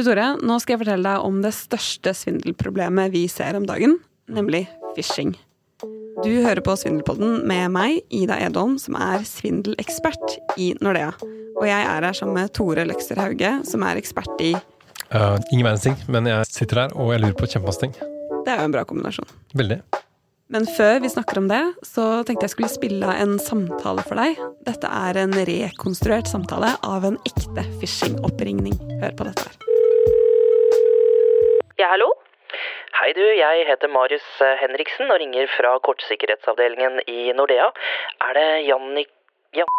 Du Tore, nå skal jeg fortelle deg om det største svindelproblemet vi ser om dagen, nemlig phishing. Du hører på Svindelpodden med meg, Ida Edholm, som er svindelekspert i Nordea. Og jeg er her sammen med Tore Løkster Hauge, som er ekspert i Uh, ingen verdens ting, men jeg sitter her og jeg lurer på kjempemasse ting. Det er jo en bra kombinasjon. Veldig. Men før vi snakker om det, så tenkte jeg skulle spille av en samtale for deg. Dette er en rekonstruert samtale av en ekte phishing-oppringning. Hør på dette her. Ja, hallo? Hei du, jeg heter Marius eh, Henriksen og ringer fra kortsikkerhetsavdelingen i Nordea. Er det Jannik... Jan...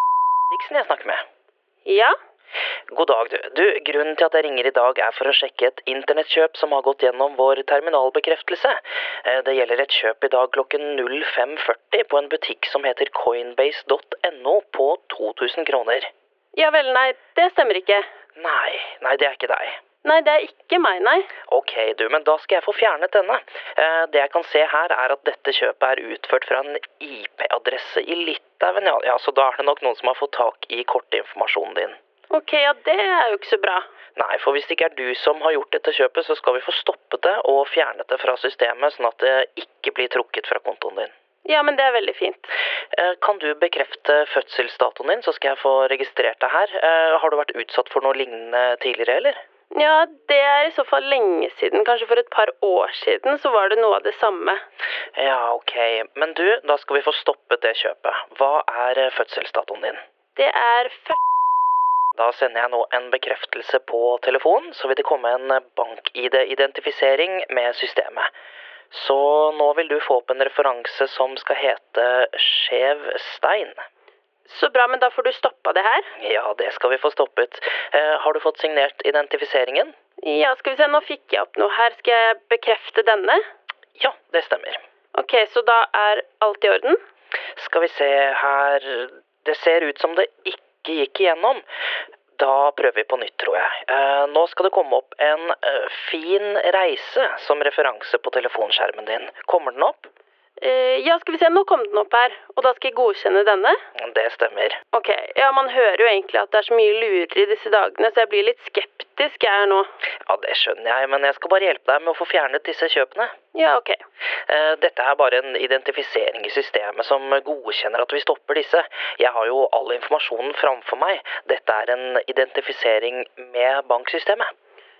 Henriksen jeg snakker med? Ja? God dag, du. Du, Grunnen til at jeg ringer i dag er for å sjekke et internettkjøp som har gått gjennom vår terminalbekreftelse. Eh, Det gjelder et kjøp i dag klokken 05.40 på en butikk som heter coinbase.no på 2000 kroner. Ja vel, nei, det stemmer ikke. Nei, nei, det er ikke deg. Nei, det er ikke meg, nei. Ok, du, men da skal jeg få fjernet denne. Eh, det jeg kan se her, er at dette kjøpet er utført fra en IP-adresse i Litauen. Ja, ja, så da er det nok noen som har fått tak i kortinformasjonen din. Ok, ja, det er jo ikke så bra. Nei, for hvis det ikke er du som har gjort dette kjøpet, så skal vi få stoppet det og fjernet det fra systemet, sånn at det ikke blir trukket fra kontoen din. Ja, men det er veldig fint. Eh, Kan du bekrefte fødselsdatoen din, så skal jeg få registrert deg her. Eh, Har du vært utsatt for noe lignende tidligere, eller? Ja, det er i så fall lenge siden. Kanskje for et par år siden så var det noe av det samme. Ja, ok. Men du, da skal vi få stoppet det kjøpet. Hva er eh, fødselsdatoen din? Det er f... Da sender jeg nå en bekreftelse på telefonen, så vil det komme en bank-ID-identifisering med systemet. Så nå vil du få opp en referanse som skal hete Skjev stein. Så bra, men da får du stoppa det her. Ja, det skal vi få stoppet. Eh, har du fått signert identifiseringen? Ja, skal vi se, nå fikk jeg opp noe her. Skal jeg bekrefte denne? Ja, det stemmer. Ok, så da er alt i orden? Skal vi se her Det ser ut som det ikke gikk igjennom. Da prøver vi på nytt, tror jeg. Eh, nå skal det komme opp en eh, fin reise som referanse på telefonskjermen din. Kommer den opp? Eh, ja, skal vi se, nå kom den opp her. Og da skal jeg godkjenne denne? Det stemmer. Ok, ja, man hører jo egentlig at det er så mye lureri disse dagene, så jeg blir litt skeptisk jeg her nå. Ja, det skjønner jeg, men jeg skal bare hjelpe deg med å få fjernet disse kjøpene. Ja, ok. Eh, Dette er bare en identifisering i systemet som godkjenner at vi stopper disse. Jeg har jo all informasjonen framfor meg. Dette er en identifisering med banksystemet.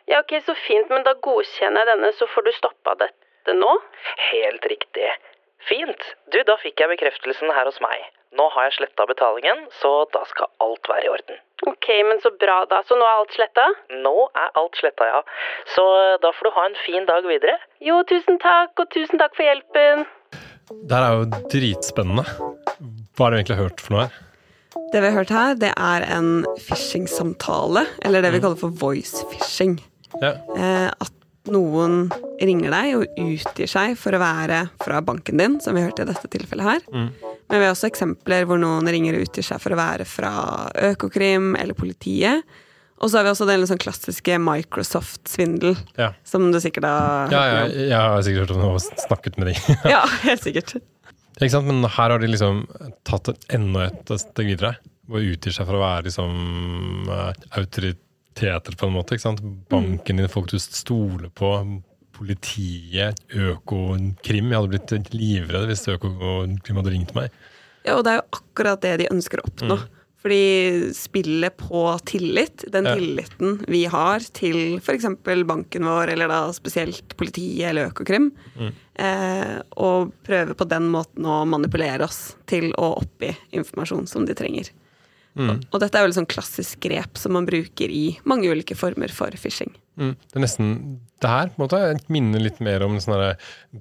Ja, ok, så fint, men da godkjenner jeg denne, så får du stoppa dette nå? Helt riktig. Fint. Du, da fikk jeg bekreftelsen her hos meg. Nå har jeg sletta betalingen, så da skal alt være i orden. Ok, men så bra da. Så nå er alt sletta? Nå er alt sletta, ja. Så eh, da får du ha en fin dag videre. Jo, tusen takk, og tusen takk for hjelpen. Det her er jo dritspennende. Hva har du egentlig hørt for noe her? Det vi har hørt her, det er en phishing-samtale, eller det vi kaller for voice phishing. Ja. Eh, at noen ringer deg og utgir seg for å være fra banken din, som vi hørte i dette tilfellet her. Men vi har også eksempler hvor noen ringer og utgir seg for å være fra Økokrim eller politiet. Og så har vi også den sånn klassiske Microsoft-svindel, Ja. som du sikkert har Ja, hørt ja, om. jeg har sikkert hørt om det og snakket med de. Ja, helt sikkert. Ikke sant? Men her har de liksom tatt enda et steg videre. Og utgir seg for å være liksom eh, autoriteter, på en måte. ikke sant? Banken din, folk du stoler på. Politiet, Økokrim. Jeg hadde blitt livredd hvis Økokrim hadde ringt meg. Ja, og det er jo akkurat det de ønsker å oppnå. Fordi spillet på tillit, den tilliten vi har til f.eks. banken vår, eller da spesielt politiet eller Økokrim, eh, og prøve på den måten å manipulere oss til å oppgi informasjon som de trenger. Og, og dette er jo et sånn klassisk grep som man bruker i mange ulike former for phishing. Mm. Det er nesten det her på en måte minner litt mer om en sånn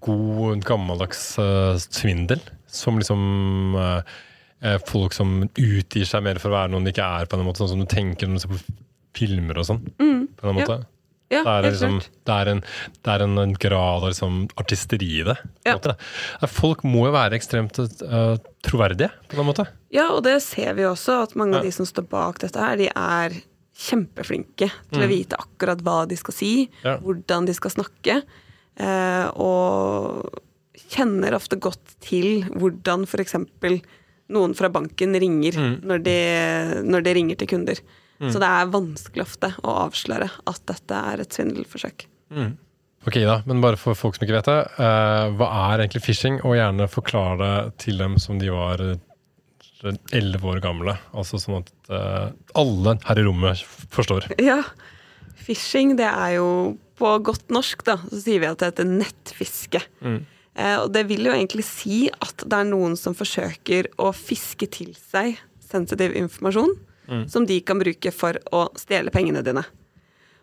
god, gammeldags uh, svindel. Som liksom eh, folk som utgir seg mer for å være noen de ikke er, på en måte, sånn som du tenker når du ser på filmer og sånn. på en måte. Ja, Det er, liksom, det er, en, det er en, en grad av liksom artisteri i det. på Ja. Folk må jo være ekstremt uh, troverdige, på en måte. Ja, og det ser vi også, at mange av de som står bak dette her, de er kjempeflinke til å vite akkurat hva de skal si, Mm. Ja. hvordan de skal snakke, uh, og kjenner ofte godt til hvordan f.eks. noen fra banken ringer Mm. når, de, når de ringer til kunder. Så det er vanskelig ofte å avsløre at dette er et svindelforsøk. Ok da, men bare for folk som ikke vet det, eh, hva er egentlig phishing? Og gjerne forklare det til dem som de var elleve år gamle. Altså sånn at eh, alle her i rommet forstår. Ja, phishing det er jo på godt norsk, da, så sier vi at det heter nettfiske. Eh, og det vil jo egentlig si at det er noen som forsøker å fiske til seg sensitiv informasjon som de kan bruke for å stjele pengene dine.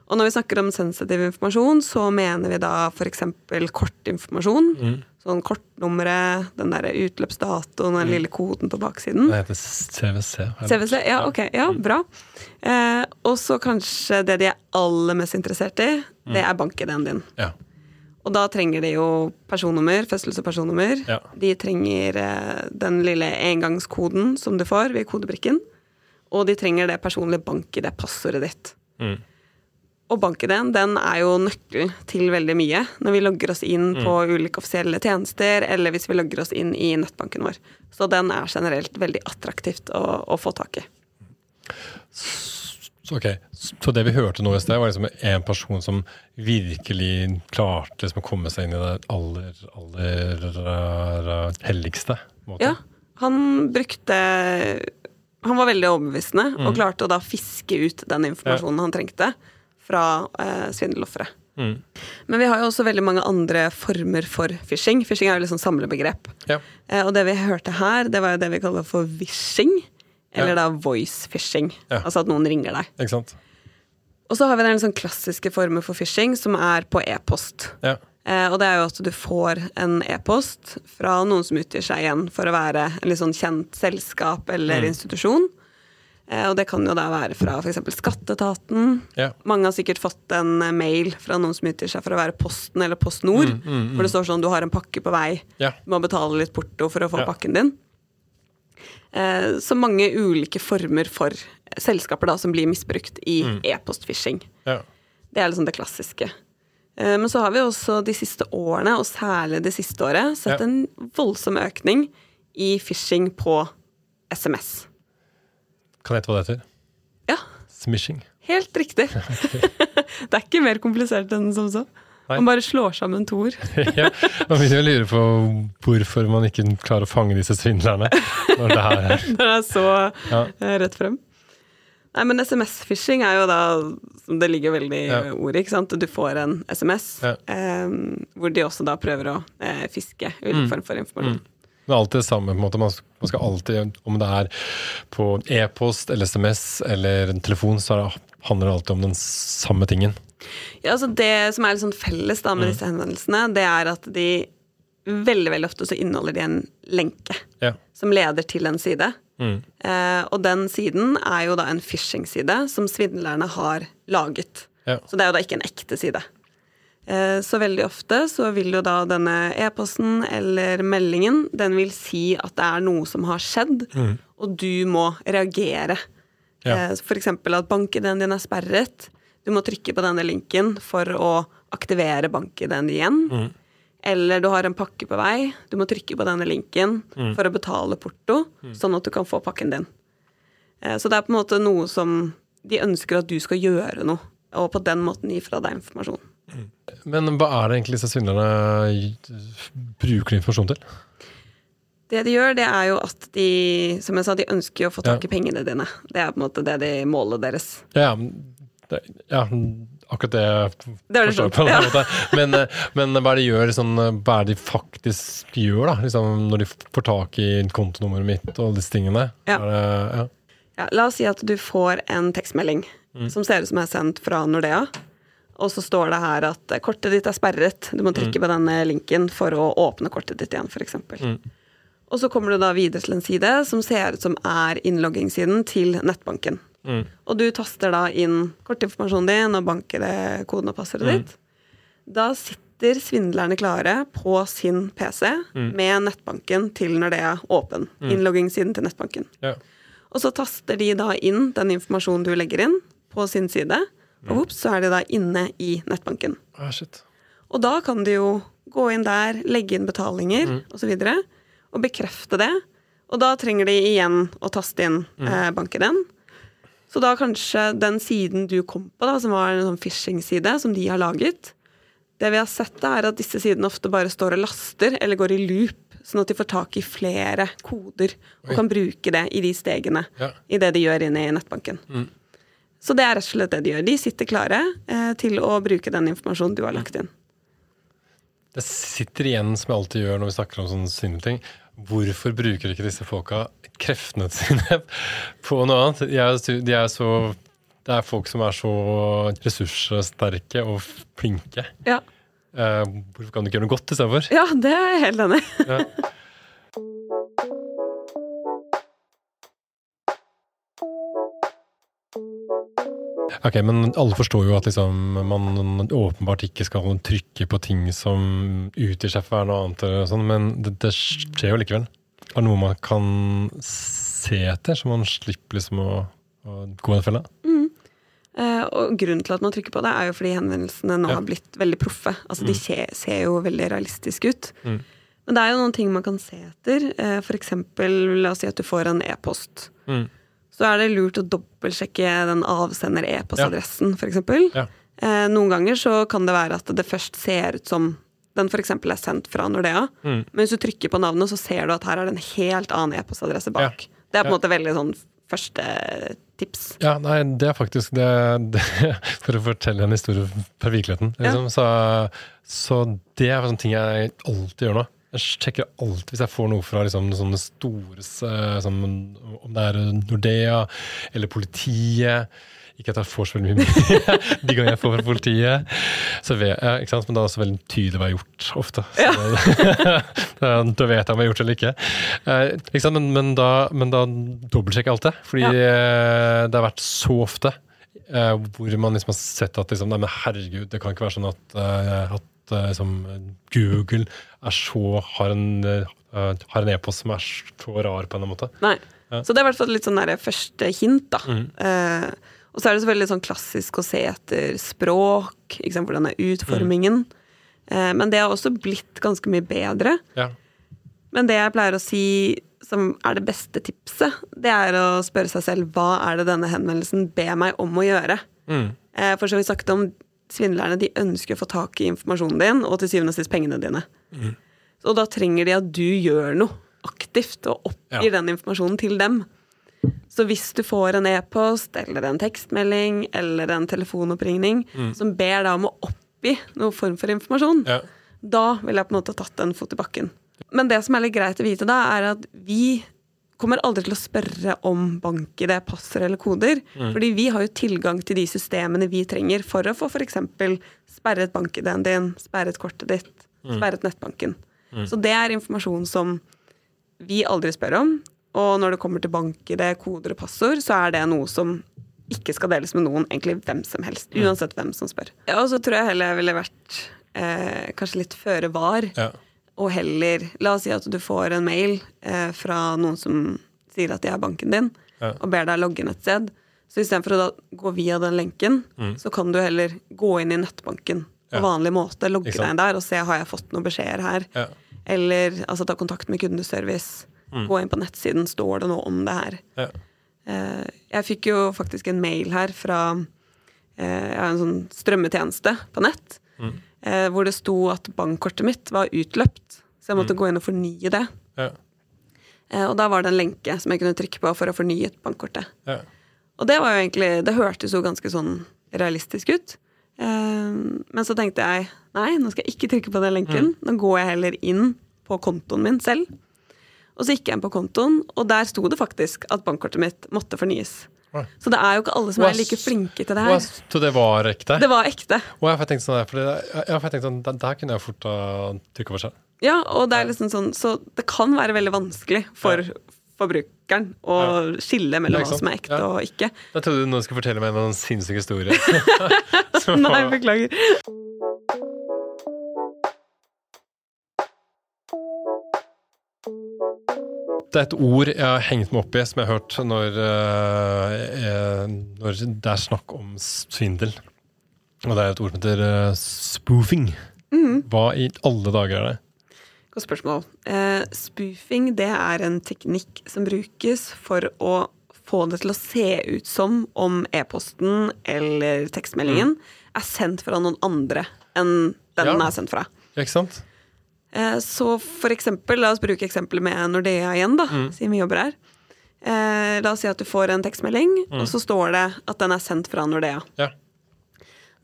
Og når vi snakker om sensitiv informasjon, så mener vi da f.eks. kortinformasjon. Sånn kortnummeret, den der utløpsdatoen, den lille koden på baksiden. Det heter CWC. CWC, ja, ok, ja, bra. Eh, og så kanskje det de er aller mest interessert i, det er bank-ID-en din. Ja. Og da trenger de jo personnummer, fødsels- og personnummer. Ja. De trenger eh, den lille engangskoden som du får ved kodebrikken. Og de trenger det personlige bank-ID-passordet ditt. Mm. Og bank-ID-en den er jo nøkkelen til veldig mye når vi logger oss inn på ulike offisielle tjenester, eller hvis vi logger oss inn i nettbanken vår. Så den er generelt veldig attraktivt å, å få tak i. Så, okay. så det vi hørte nå i sted, var liksom en person som virkelig klarte liksom å komme seg inn i det aller, aller helligste. Måten. måte. Ja, han brukte Han var veldig overbevisende Mm. og klarte å da fiske ut den informasjonen han trengte fra eh, svindelofre. Mm. Men vi har jo også veldig mange andre former for phishing. Phishing er jo liksom samlebegrep. Ja. Eh, og det vi hørte her, det var jo det vi kaller for vishing. Eller Ja. da voice phishing. Ja. Altså at noen ringer deg. Ikke sant? Og så har vi den sånn klassiske former for phishing, som er på e-post. Ja. Eh, og det er jo at du får en e-post fra noen som utgir seg igjen for å være en litt sånn kjent selskap eller institusjon. Eh, og det kan jo da være fra f.eks. Skatteetaten. Ja. Mange har sikkert fått en eh, mail fra noen som utgir seg for å være Posten eller Post Nord. Hvor det står sånn du har en pakke på vei, Ja. du må betale litt porto for å få Ja. pakken din. Så mange ulike former for selskaper da som blir misbrukt i e-postfishing. Det er liksom det klassiske. Eh, Men så har vi også de siste årene, og særlig det siste året, sett Ja. en voldsom økning i phishing på SMS. Kan jeg gjette hva det heter? Ja, Smishing. helt riktig. det er ikke mer komplisert enn som så. Nei. Man bare slår sammen to ord. ja. Man begynner å lure på hvorfor man ikke klarer å fange disse svindlerne. Når det her er. Det er så Ja. eh, rett frem. Nei, men SMS-phishing er jo da som Det ligger veldig i Ja. ordet, ikke sant. Du får en SMS Ja. eh, hvor de også da prøver å eh, fiske ulik Mm. form for informasjon. Det er alltid det samme. på en måte. Man skal, alltid, Om det er på e-post eller SMS eller en telefon, så er handler det alltid om den samme tingen. Ja, altså Det som er litt sånn felles da Mm. med disse henvendelsene, det er at de veldig veldig ofte så inneholder de en lenke Ja. som leder til en side. Mm. Eh, og den siden er jo da en phishing-side som svindlerne har laget. Ja. Så det er jo da ikke en ekte side. Eh, så veldig ofte så vil jo da denne e-posten eller meldingen, den vil si at det er noe som har skjedd, og du må reagere. Ja. Eh, eksempel at bank-ID-en din er sperret. Du må trykke på denne linken for å aktivere bank-ID-en igjen. Eller du har en pakke på vei. Du må trykke på denne linken for å betale porto, sånn at du kan få pakken din. Eh, Så det er på en måte noe som de ønsker at du skal gjøre noe, og på den måten gi fra deg informasjon. Men hva er det egentlig disse svindlerne bruker informasjon til? Det de gjør, det er jo at de, som jeg sa, de ønsker å få tak i Ja. pengene dine. Det er på en måte det de målet deres. Ja, det, ja akkurat det jeg forstår på ja. Men, eh, men hva er det de gjør, sånn, hva er det de faktisk gjør, da? Liksom, når de får tak i kontonummeret mitt og disse tingene? Ja. Det, ja. Ja, la oss si at du får en tekstmelding som ser ut som er sendt fra Nordea. Og så står det her at eh, kortet ditt er sperret. Du må trykke på denne linken for å åpne kortet ditt igjen, f.eks. Mm. Og så kommer du da videre til en side som ser ut som er innloggingssiden til nettbanken. Mm. Og du taster da inn kortinformasjonen din og banker det koden og passordet Mm. ditt. Da sitter svindlerne klare på sin PC Mm. med nettbanken til når det er åpen. Innloggingssiden til nettbanken. Ja. Og så taster de da inn den informasjonen du legger inn, på sin side. Og vops, så er de da inne i nettbanken. Ah, shit. Og da kan de jo gå inn der, legge inn betalinger Mm. og så videre, og bekrefte det. Og da trenger de igjen å taste inn Mm. eh, banken din. Så da kanskje den siden du kom på, da, som var en sånn phishing-side som de har laget Det vi har sett, da, er at disse sidene ofte bare står og laster eller går i loop, sånn at de får tak i flere koder og Oi. kan bruke det i de stegene Ja. i det de gjør inne i nettbanken. Mm. Så det er rett og slett det de gjør. De sitter klare eh, til å bruke den informasjonen du har lagt inn. Det sitter igjen, som jeg alltid gjør når vi snakker om sånne svindelsting. Hvorfor bruker ikke disse folka kreftene sine på noe annet? De er, de er så, det er folk som er så ressurssterke og flinke. Ja, Eh, hvorfor kan du ikke gjøre noe godt istedenfor? ja det er jeg helt enig i. Ja. Ok, men alle forstår jo at liksom, man åpenbart ikke skal trykke på ting som utgir seg for noe annet, sånn, men det, det skjer jo likevel. Er det noe man kan se etter, så man slipper liksom å, å gå i den fella? Eh, og grunnen til at man trykker på det, er jo fordi henvendelsene nå Ja. har blitt veldig proffe. Altså, De ser, ser jo veldig realistiske ut. Mm. Men det er jo noen ting man kan se etter. Eh, for eksempel, la oss si at du får en e-post. Mm. Så er det lurt å dobbeltsjekke den avsender-e-postadressen, for eksempel. Ja. Eh, noen ganger så kan det være at det først ser ut som den f.eks. er sendt fra Nordea. Mm. Men hvis du trykker på navnet, så ser du at her er det en helt annen e-postadresse bak. Det er på en Ja. måte veldig sånn første tips. Ja, nei, det er faktisk det, det For å fortelle en historie fra virkeligheten. Liksom, så, så det er sånne ting jeg alltid gjør nå. Jeg sjekker alltid hvis jeg får noe fra liksom, sånne store eh, sånn, Om det er Nordea eller politiet. Ikke at jeg får så veldig mye de gangene jeg får fra politiet. Så vet jeg? Men det er også veldig tydelig hva jeg har gjort, ofte. Så da, vet jeg om jeg har gjort det eller ikke. Eh, ikke? Men, men, da, men da dobbeltsjekker jeg alt det. Fordi eh, det har vært så ofte eh, hvor man liksom har sett at liksom, nei, herregud, det kan ikke være sånn at, eh, at liksom, Google så, har en eh, har en e-post som er så rar på en måte. Nei. Ja. Så det er i hvert fall litt sånn der første hint, da. Mm. Eh, og så er det selvfølgelig sånn klassisk å se etter språk, ikke sant? hvordan er utformingen. Eh, men det har også blitt ganske mye bedre. Ja. Men det jeg pleier å si som er det beste tipset, det er å spørre seg selv hva er det denne henvendelsen ber meg om å gjøre. Mm. Eh, for som vi snakket om, svindlerne de ønsker å få tak i informasjonen din, og til syvende og sist pengene dine. Og da trenger de at du gjør noe aktivt og oppgir Ja. den informasjonen til dem. Så hvis du får en e-post eller en tekstmelding eller en telefonoppringning som ber deg om å oppgi noen form for informasjon, Ja. da ville jeg på en måte tatt en fot i bakken. Men det som er litt greit å vite da, er at vi kommer aldri til å spørre om bank-ID, passord eller koder. Fordi vi har jo tilgang til de systemene vi trenger for å få f.eks. sperret bank-ID-en din, sperret kortet ditt, sperret nettbanken. Så det er informasjon som vi aldri spør om. Og når det kommer til bank-ID, koder og passord, så er det noe som ikke skal deles med noen, egentlig hvem som helst. Uansett hvem som spør. Ja, og så tror jeg heller jeg ville vært eh, kanskje litt føre var Ja. Og heller La oss si at du får en mail eh, fra noen som sier at de er banken din, Ja. og ber deg logge inn et sted. Så istedenfor å da gå via den lenken, så kan du heller gå inn i nettbanken på Mm. Ja. vanlig måte, logge deg inn der og se har jeg fått noen beskjeder her. Ja. Eller altså, ta kontakt med kundeservice. Gå inn på nettsiden, står det noe om det her? Ja. Eh, jeg fikk jo faktisk en mail her fra eh, en sånn strømmetjeneste på nett. Eh, hvor det sto at bankkortet mitt var utløpt. Så jeg måtte gå inn og fornye det. Ja. Eh, og da var det en lenke som jeg kunne trykke på for å fornye bankkortet. Ja. Og det var jo egentlig Det hørtes jo ganske sånn realistisk ut. Eh, men så tenkte jeg nei, nå skal jeg ikke trykke på den lenken. Nå går jeg heller inn på kontoen min selv. Og så gikk jeg inn på kontoen, og der sto det faktisk at bankkortet mitt måtte fornyes. Så det er jo ikke alle som er like flinke til det her. Så det var ekte? Det var ekte. Og jeg har tenkt sånn, for det, jeg har tenkt sånn, der, der kunne jeg fort ha trykka for seg. Ja, og det er liksom sånn, så det kan være veldig vanskelig for forbrukeren å skille mellom hva som er ekte og ikke. Jeg trodde du nå skulle fortelle meg en sinnssyk historie. Så- Nei, beklager. Det er et ord jeg har hengt meg opp i, som jeg har hørt når, eh, eh, når det er snakk om svindel. Og det er et ord som heter spoofing. spoofing. Hva i alle dager er det? Godt spørsmål. Eh, spoofing det er en teknikk som brukes for å få det til å se ut som om e-posten eller tekstmeldingen er sendt fra noen andre enn den Ja. den er sendt fra. Ikke sant? Eh, Så for eksempel, la oss bruke eksempelet med Nordea igjen, da, siden vi jobber her. Eh, la oss si at du får en tekstmelding, og så står det at den er sendt fra Nordea. Ja.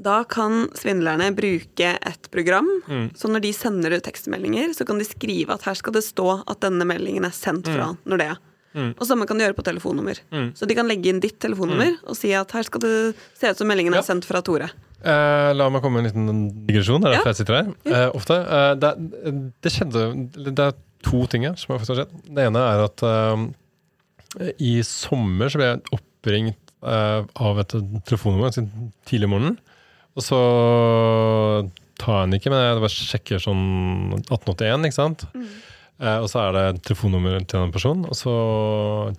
Da kan svindlerne bruke et program, Mm. så når de sender ut tekstmeldinger, så kan de skrive at her skal det stå at denne meldingen er sendt fra Nordea. Mm. Og samme kan de gjøre på telefonnummer. Mm. Så de kan legge inn ditt telefonnummer og si at her skal det se ut som meldingen Ja. er sendt fra Tore. Eh, la meg komme med en liten digresjon. Det er Ja. derfor jeg sitter her. Eh, ofte. Eh, det, det skjedde Det er to ting her som har skjedd. Det ene er at eh, i sommer så ble jeg oppringt eh, av et telefonnummer ganske tidlig om morgenen. Og så tar jeg den ikke, men jeg bare sjekker sånn 1881, ikke sant. Eh, og så er det telefonnummeret til den personen, og så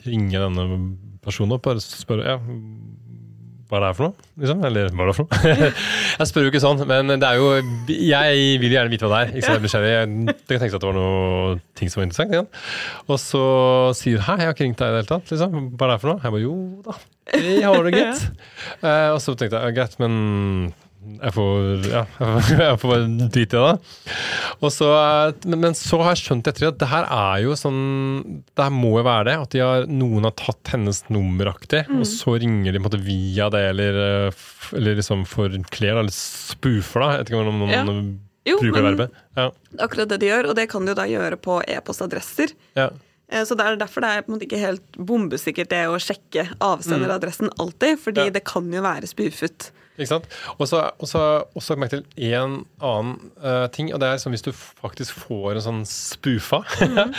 ringer denne personen opp og spør ja, hva er det her for noe? Liksom? Eller hva er det for noe? jeg spør jo ikke sånn, men det er jo Jeg vil gjerne vite hva det er. Ikke så jeg er nysgjerrig. Jeg- kan seg at det var noe ting som var interessant. Igjen. Og så sier Hæ, jeg har ikke ringt deg i det hele tatt. Liksom. Hva er det her for noe? Jeg bare jo da, vi har det gitt. Eh, og så tenkte jeg greit, men jeg får, ja, jeg får bare drite i det. Og så, men, så har jeg skjønt etter at det her er jo sånn Det her må jo være det. At de har, noen har tatt hennes nummeraktig, og så ringer de på en måte via det, eller, eh, eller liksom forkler, eller spoofer, da. Jeg vet ikke om noen Ja. Jo, bruker men verbet. Ja. akkurat det de gjør, og det kan de jo da gjøre på e-postadresser. Ja. Eh, Så det er derfor det er på en måte ikke helt bombesikkert det å sjekke avsenderadressen alltid, fordi Mm. Ja. det kan jo være spoofet. Ikke sant? Og så har jeg merket til en annen uh, ting, og det er sånn hvis du faktisk får en sånn spoofa mm.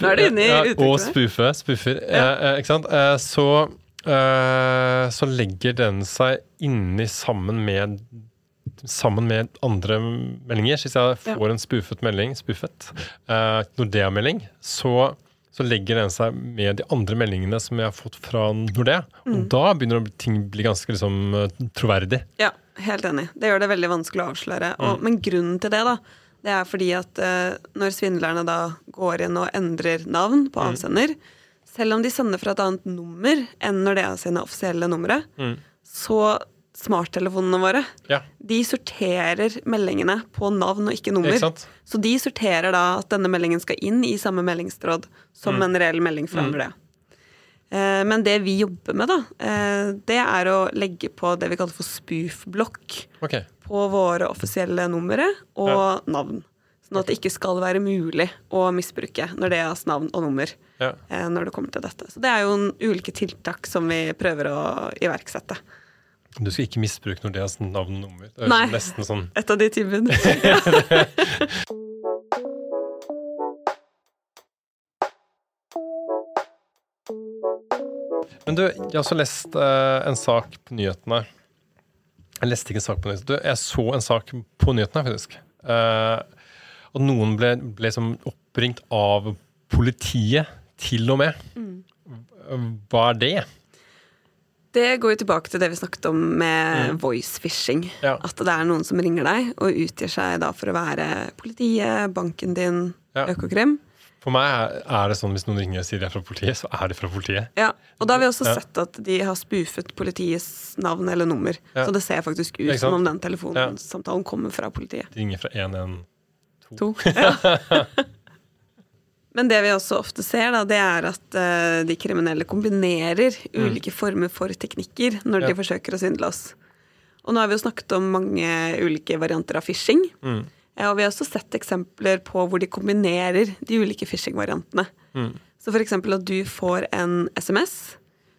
Nå er du inne i ja, uttrykket Og der. spoofe, spoofer, eh, uh, ikke sant? Så, så legger den seg inni sammen med Sammen med andre meldinger. Så hvis jeg Ja. får en spoofet melding, spoofet, uh, Nordea-melding, så så legger den seg med de andre meldingene som jeg har fått fra Nordea. Mm. Og da begynner ting å bli ganske liksom, eh, troverdig. Ja, helt enig. Det gjør det veldig vanskelig å avsløre. Og, men grunnen til det, da, det er fordi at eh, når svindlerne da går inn og endrer navn på avsender, selv om de sender fra et annet nummer enn er sine offisielle numre, så smarttelefonene våre Ja, de sorterer meldingene på navn og ikke nummer. ikke? Så de sorterer da at denne meldingen skal inn i samme meldingstråd som en reell melding fra Nordea. Eh, Men det vi jobber med, da, eh, det er å legge på det vi kaller for spoof-blokk okay. på våre offisielle numre og navn. Sånn at det ikke skal være mulig å misbruke når det er navn og nummer Ja. eh, når det kommer til dette. Så det er jo en ulike tiltak som vi prøver å iverksette. Du skal ikke misbruke Nordeas navn og nummer. Det er Nei. nesten sånn Et av de tilbudene. Men du, jeg har også lest eh, en sak på nyhetene. Jeg leste ikke en sak på nyhetene. Du, jeg så en sak på nyhetene, faktisk. Eh, og noen ble, ble liksom oppringt av politiet, til og med. Hva er det? Det går jo tilbake til det vi snakket om med voice phishing. Ja. At det er noen som ringer deg og utgir seg da for å være politiet, banken din, Ja. Økokrim. For meg er, det sånn hvis noen ringer og sier de er fra politiet, så er de fra politiet. Ja, og da har vi også Ja. sett at de har spoofet politiets navn eller nummer. Ja. Så det ser faktisk ut som om den telefonsamtalen kommer fra politiet. De ringer fra 112. To. Ja. Men det vi også ofte ser, da, det er at uh, de kriminelle kombinerer ulike former for teknikker når Mm. Ja. de forsøker å svindle oss. Og nå har vi jo snakket om mange ulike varianter av phishing. Mm. Ja, og vi har også sett eksempler på hvor de kombinerer de ulike phishing-variantene. Mm. Så eksempel at du får en SMS,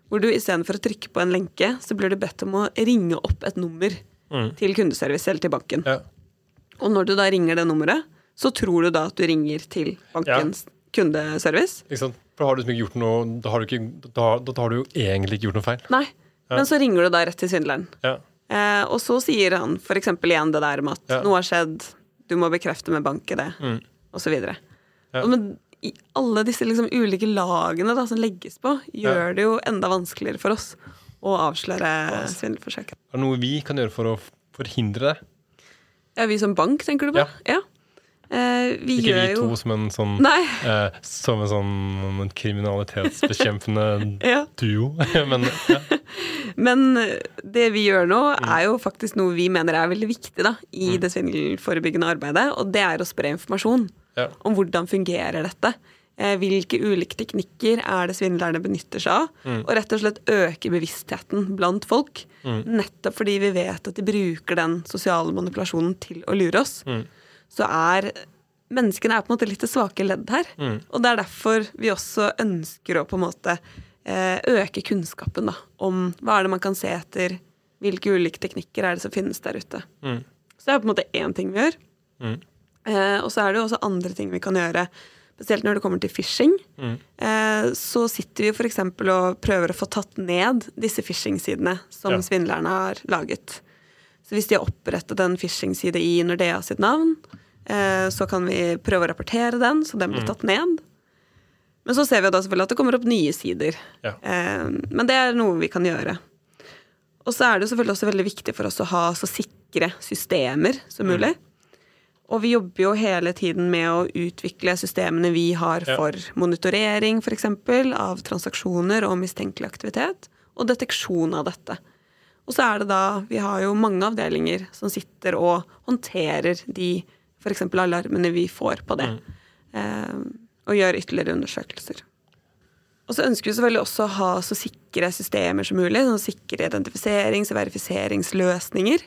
hvor du istedenfor å trykke på en lenke, så blir du bedt om å ringe opp et nummer Mm. til kundeservice eller til banken. Ja. Og når du da ringer det nummeret, så tror du da at du ringer til bankens kundeservice. Sant? For har du liksom ikke gjort noe da har, du ikke, da, da har du jo egentlig ikke gjort noe feil. Nei. Men så ringer du da rett til svindleren. Ja. Eh, og så sier han f.eks. igjen det der med at Ja. noe har skjedd, du må bekrefte med bank-ID, Mm. og så videre. Ja. Og men i alle disse liksom ulike lagene da, som legges på, gjør det jo enda vanskeligere for oss å avsløre svindelforsøk. Er det noe vi kan gjøre for å forhindre det? Ja, vi som bank, tenker du på? Ja. Eh, vi Ikke vi to som en sånn eh, Som en sånn kriminalitetsbekjempende Ja. duo. Men ja. Men det vi gjør nå, er jo faktisk noe vi mener er veldig viktig da, i det svindelforebyggende arbeidet, og det er å spre informasjon Ja. om hvordan fungerer dette. Eh, Hvilke ulike teknikker er det svindlerne benytter seg av? Og rett og slett øke bevisstheten blant folk. Nettopp fordi vi vet at de bruker den sosiale manipulasjonen til å lure oss. Så er menneskene er på en måte litt det svake ledd her. Og det er derfor vi også ønsker å på en måte eh, øke kunnskapen da, om hva er det man kan se etter, hvilke ulike teknikker er det som finnes der ute. Så det er på en måte én ting vi gjør. Eh, og så er det jo også andre ting vi kan gjøre, spesielt når det kommer til phishing. Eh, så sitter vi f.eks. og prøver å få tatt ned disse phishing-sidene som Ja. svindlerne har laget. Så hvis de har opprettet en phishing-side i Nordea sitt navn, eh, så kan vi prøve å rapportere den, så den blir tatt ned. Men så ser vi da selvfølgelig at det kommer opp nye sider. Ja. Eh, men det er noe vi kan gjøre. Og så er det selvfølgelig også veldig viktig for oss å ha så sikre systemer som mulig. Og vi jobber jo hele tiden med å utvikle systemene vi har Ja. for monitorering f.eks. av transaksjoner og mistenkelig aktivitet, og deteksjon av dette. Og så er det da Vi har jo mange avdelinger som sitter og håndterer de f.eks. alarmene vi får på det, eh, og gjør ytterligere undersøkelser. Og så ønsker vi selvfølgelig også å ha så sikre systemer som mulig. Sånn sikre identifiserings- og verifiseringsløsninger.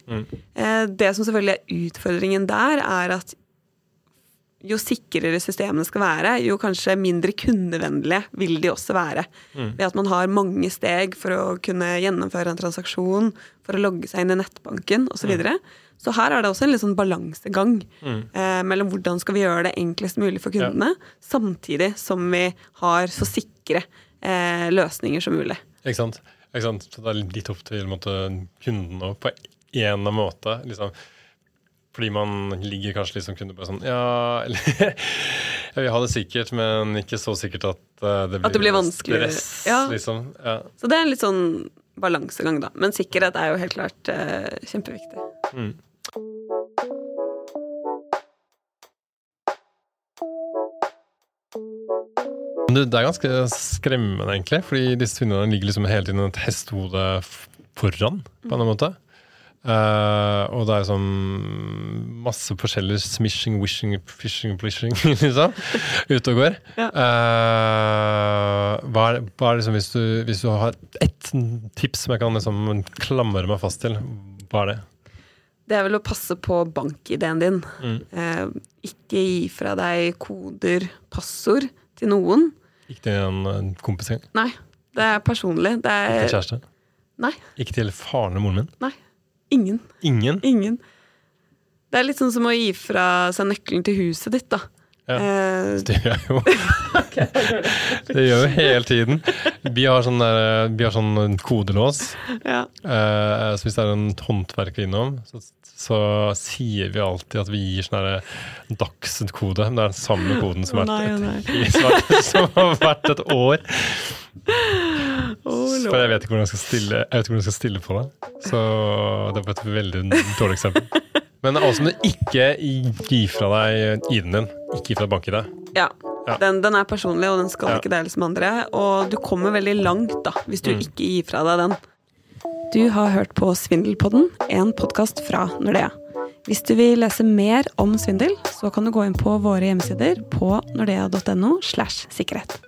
Eh, Det som selvfølgelig er utfordringen der, er at jo sikrere systemene skal være, jo kanskje mindre kundevennlige vil de også være. Ved at man har mange steg for å kunne gjennomføre en transaksjon, for å logge seg inn i nettbanken osv. Så, videre. så her er det også en litt sånn balansegang eh, mellom hvordan skal vi gjøre det enklest mulig for kundene, samtidig som vi har så sikre eh, løsninger som mulig. Ikke sant? Ikke sant? Så det er litt opp til kundene måte, kunden òg, på en måte. Liksom. Fordi man ligger kanskje litt som kunde bare sånn Ja, eller jeg vil ha det sikkert, men ikke så sikkert at eh, det blir, At det blir vanskelig. stress. Ja. Liksom. Ja. Så det er en litt sånn balansegang, da. Men sikkerhet er jo helt klart uh, kjempeviktig. Mm. Du, det er ganske skremmende, egentlig, fordi disse svindlerne ligger liksom hele tiden et hestehode foran, på en måte. Eh, og det er sånn masse forskjellig smishing, wishing, fishing, plishing, liksom, ute og går. Ja. Uh, hva, er, hva er liksom, hvis du, hvis du har ett tips som jeg kan liksom klamre meg fast til, hva er det? Det er vel å passe på bank-ID-en din. Mm. Uh, ikke gi fra deg koder, passord, til noen. Ikke til en, en kompis engang? Nei, det er personlig. Det Ikke til er kjæreste? Nei. Ikke til faren og moren min? Nei. Ingen. Ingen? Ingen. Det er litt sånn som å gi fra seg nøkkelen til huset ditt, da. Ja. Eh, Det gjør jeg jo. Det gjør jo hele tiden. Vi har sånn, der, vi har sånn kodelås. ja. Eh, så hvis det er en håndverker innom, så, så sier vi alltid at vi gir sånn Dagsen-kode. Det er den samme koden som, har vært et, har vært et år. For jeg vet ikke hvordan jeg skal stille, jeg hvordan jeg skal stille på det. Så det var et veldig dårlig eksempel. Men altså, du ikke gi fra deg ID-en din. Ikke gi fra bank-ID. Ja. Ja. Den, den er personlig, og den skal Ja. ikke deles med andre. Og du kommer veldig langt da, hvis du Mm. ikke gir fra deg den. Du har hørt på Svindelpodden, en podkast fra Nordea. Hvis du vil lese mer om svindel, så kan du gå inn på våre hjemmesider på nordea.no slash sikkerhet.